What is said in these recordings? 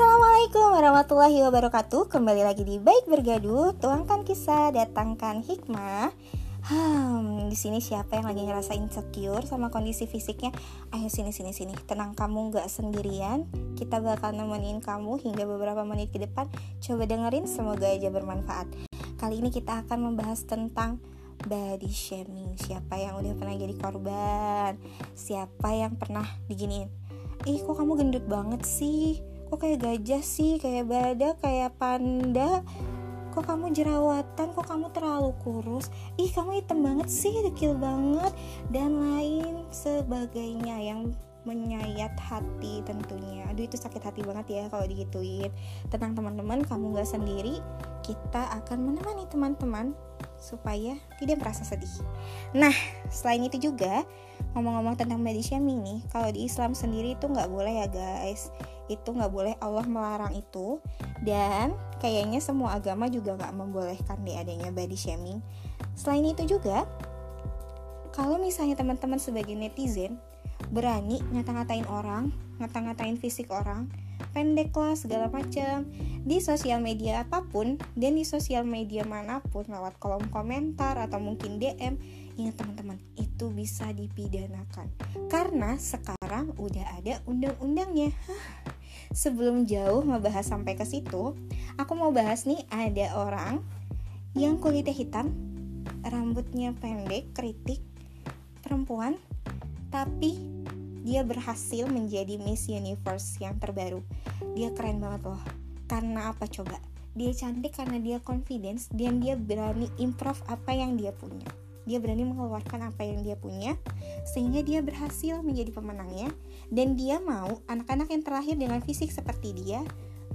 Assalamualaikum warahmatullahi wabarakatuh Kembali lagi di Baik Bergaduh Tuangkan kisah, datangkan hikmah Hmm, di sini siapa yang lagi ngerasa insecure sama kondisi fisiknya? Ayo sini sini sini, tenang kamu nggak sendirian. Kita bakal nemenin kamu hingga beberapa menit ke depan. Coba dengerin, semoga aja bermanfaat. Kali ini kita akan membahas tentang body shaming. Siapa yang udah pernah jadi korban? Siapa yang pernah diginiin? Ih, kok kamu gendut banget sih? Kok kayak gajah sih kayak badak kayak panda. Kok kamu jerawatan? Kok kamu terlalu kurus? Ih kamu hitam banget sih dekil banget. Dan lain sebagainya yang menyayat hati tentunya. Aduh itu sakit hati banget ya kalau digituin. Tenang teman-teman kamu gak sendiri. Kita akan menemani teman-teman supaya tidak merasa sedih. Nah selain itu juga ngomong-ngomong tentang body shaming nih kalau di Islam sendiri itu nggak boleh ya guys itu nggak boleh Allah melarang itu. Dan kayaknya semua agama juga nggak membolehkan deh adanya body shaming. Selain itu juga kalau misalnya teman-teman sebagai netizen berani ngata-ngatain orang ngata-ngatain fisik orang pendek lah segala macam di sosial media apa pun dan di sosial media mana pun lewat kolom komentar atau mungkin DM ingat teman-teman itu bisa dipidanakan. Karena sekarang udah ada undang-undangnya sebelum jauh ngebahas sampai ke situ, aku mau bahas nih ada orang yang kulitnya hitam, rambutnya pendek, kritik, perempuan, tapi dia berhasil menjadi Miss Universe yang terbaru. Dia keren banget loh. Karena apa coba? Dia cantik karena dia confidence dan dia berani improve apa yang dia punya dia berani mengeluarkan apa yang dia punya sehingga dia berhasil menjadi pemenangnya. Dan dia mau anak-anak yang terlahir dengan fisik seperti dia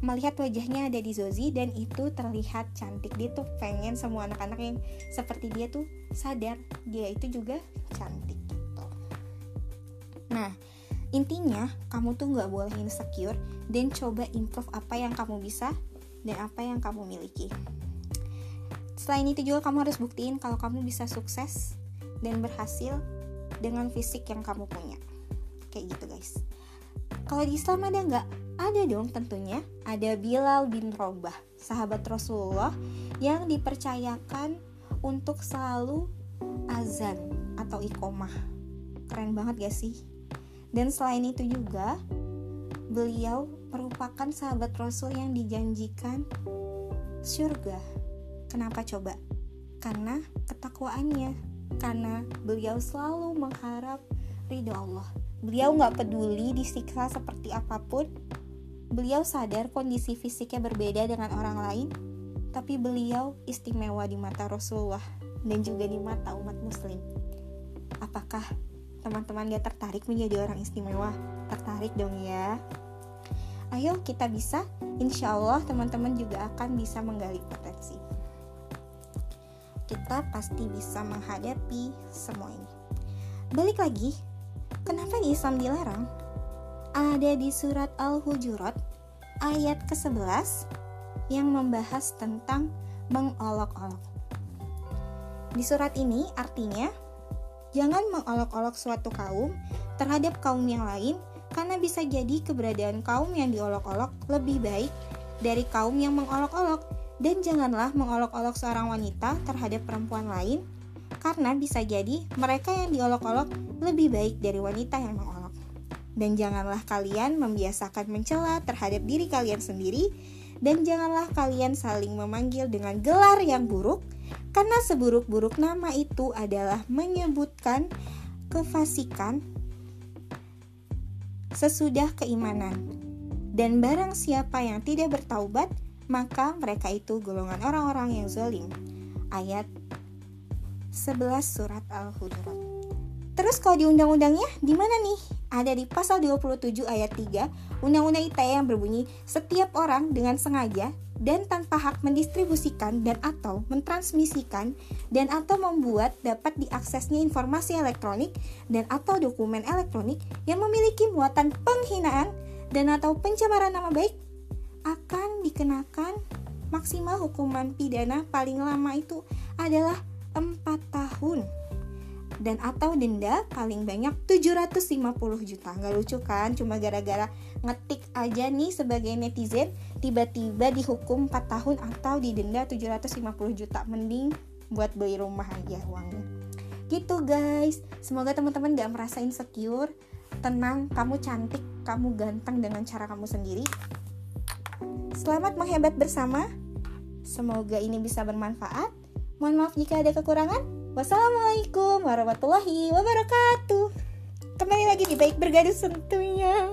melihat wajahnya ada di Zozi dan itu terlihat cantik. Dia tuh pengen semua anak-anak yang seperti dia tuh sadar dia itu juga cantik gitu. Nah intinya kamu tuh nggak boleh insecure dan coba improve apa yang kamu bisa dan apa yang kamu miliki Selain itu juga kamu harus buktiin kalau kamu bisa sukses dan berhasil dengan fisik yang kamu punya. Kayak gitu guys. Kalau di Islam ada nggak? Ada dong tentunya. Ada Bilal bin Robah, sahabat Rasulullah yang dipercayakan untuk selalu azan atau ikomah. Keren banget gak sih? Dan selain itu juga, beliau merupakan sahabat Rasul yang dijanjikan surga Kenapa coba? Karena ketakwaannya, karena beliau selalu mengharap ridho Allah. Beliau nggak peduli disiksa seperti apa pun. Beliau sadar kondisi fisiknya berbeda dengan orang lain, tapi beliau istimewa di mata Rasulullah dan juga di mata umat Muslim. Apakah teman-teman dia tertarik menjadi orang istimewa? Tertarik dong ya. Ayo kita bisa, insya Allah teman-teman juga akan bisa menggali potensi kita pasti bisa menghadapi semua ini. Balik lagi, kenapa Islam dilarang? Ada di surat Al-Hujurat ayat ke-11 yang membahas tentang mengolok-olok. Di surat ini artinya jangan mengolok-olok suatu kaum terhadap kaum yang lain karena bisa jadi keberadaan kaum yang diolok-olok lebih baik dari kaum yang mengolok-olok dan janganlah mengolok-olok seorang wanita terhadap perempuan lain, karena bisa jadi mereka yang diolok-olok lebih baik dari wanita yang mengolok. Dan janganlah kalian membiasakan mencela terhadap diri kalian sendiri, dan janganlah kalian saling memanggil dengan gelar yang buruk, karena seburuk-buruk nama itu adalah menyebutkan kefasikan sesudah keimanan. Dan barang siapa yang tidak bertaubat, maka mereka itu golongan orang-orang yang zalim. Ayat 11 surat Al-Hujurat. Terus kalau di undang-undangnya di mana nih? Ada di pasal 27 ayat 3 Undang-Undang ITE yang berbunyi setiap orang dengan sengaja dan tanpa hak mendistribusikan dan atau mentransmisikan dan atau membuat dapat diaksesnya informasi elektronik dan atau dokumen elektronik yang memiliki muatan penghinaan dan atau pencemaran nama baik akan dikenakan maksimal hukuman pidana paling lama itu adalah 4 tahun. Dan atau denda paling banyak 750 juta. Nggak lucu kan? Cuma gara-gara ngetik aja nih sebagai netizen tiba-tiba dihukum 4 tahun atau didenda 750 juta. Mending buat beli rumah aja uangnya. Gitu guys. Semoga teman-teman gak merasa insecure. Tenang kamu cantik kamu ganteng dengan cara kamu sendiri selamat menghebat bersama semoga ini bisa bermanfaat mohon maaf jika ada kekurangan Wassalamualaikum warahmatullahi wabarakatuh. Kembali lagi di Baik Bergaduh tentunya.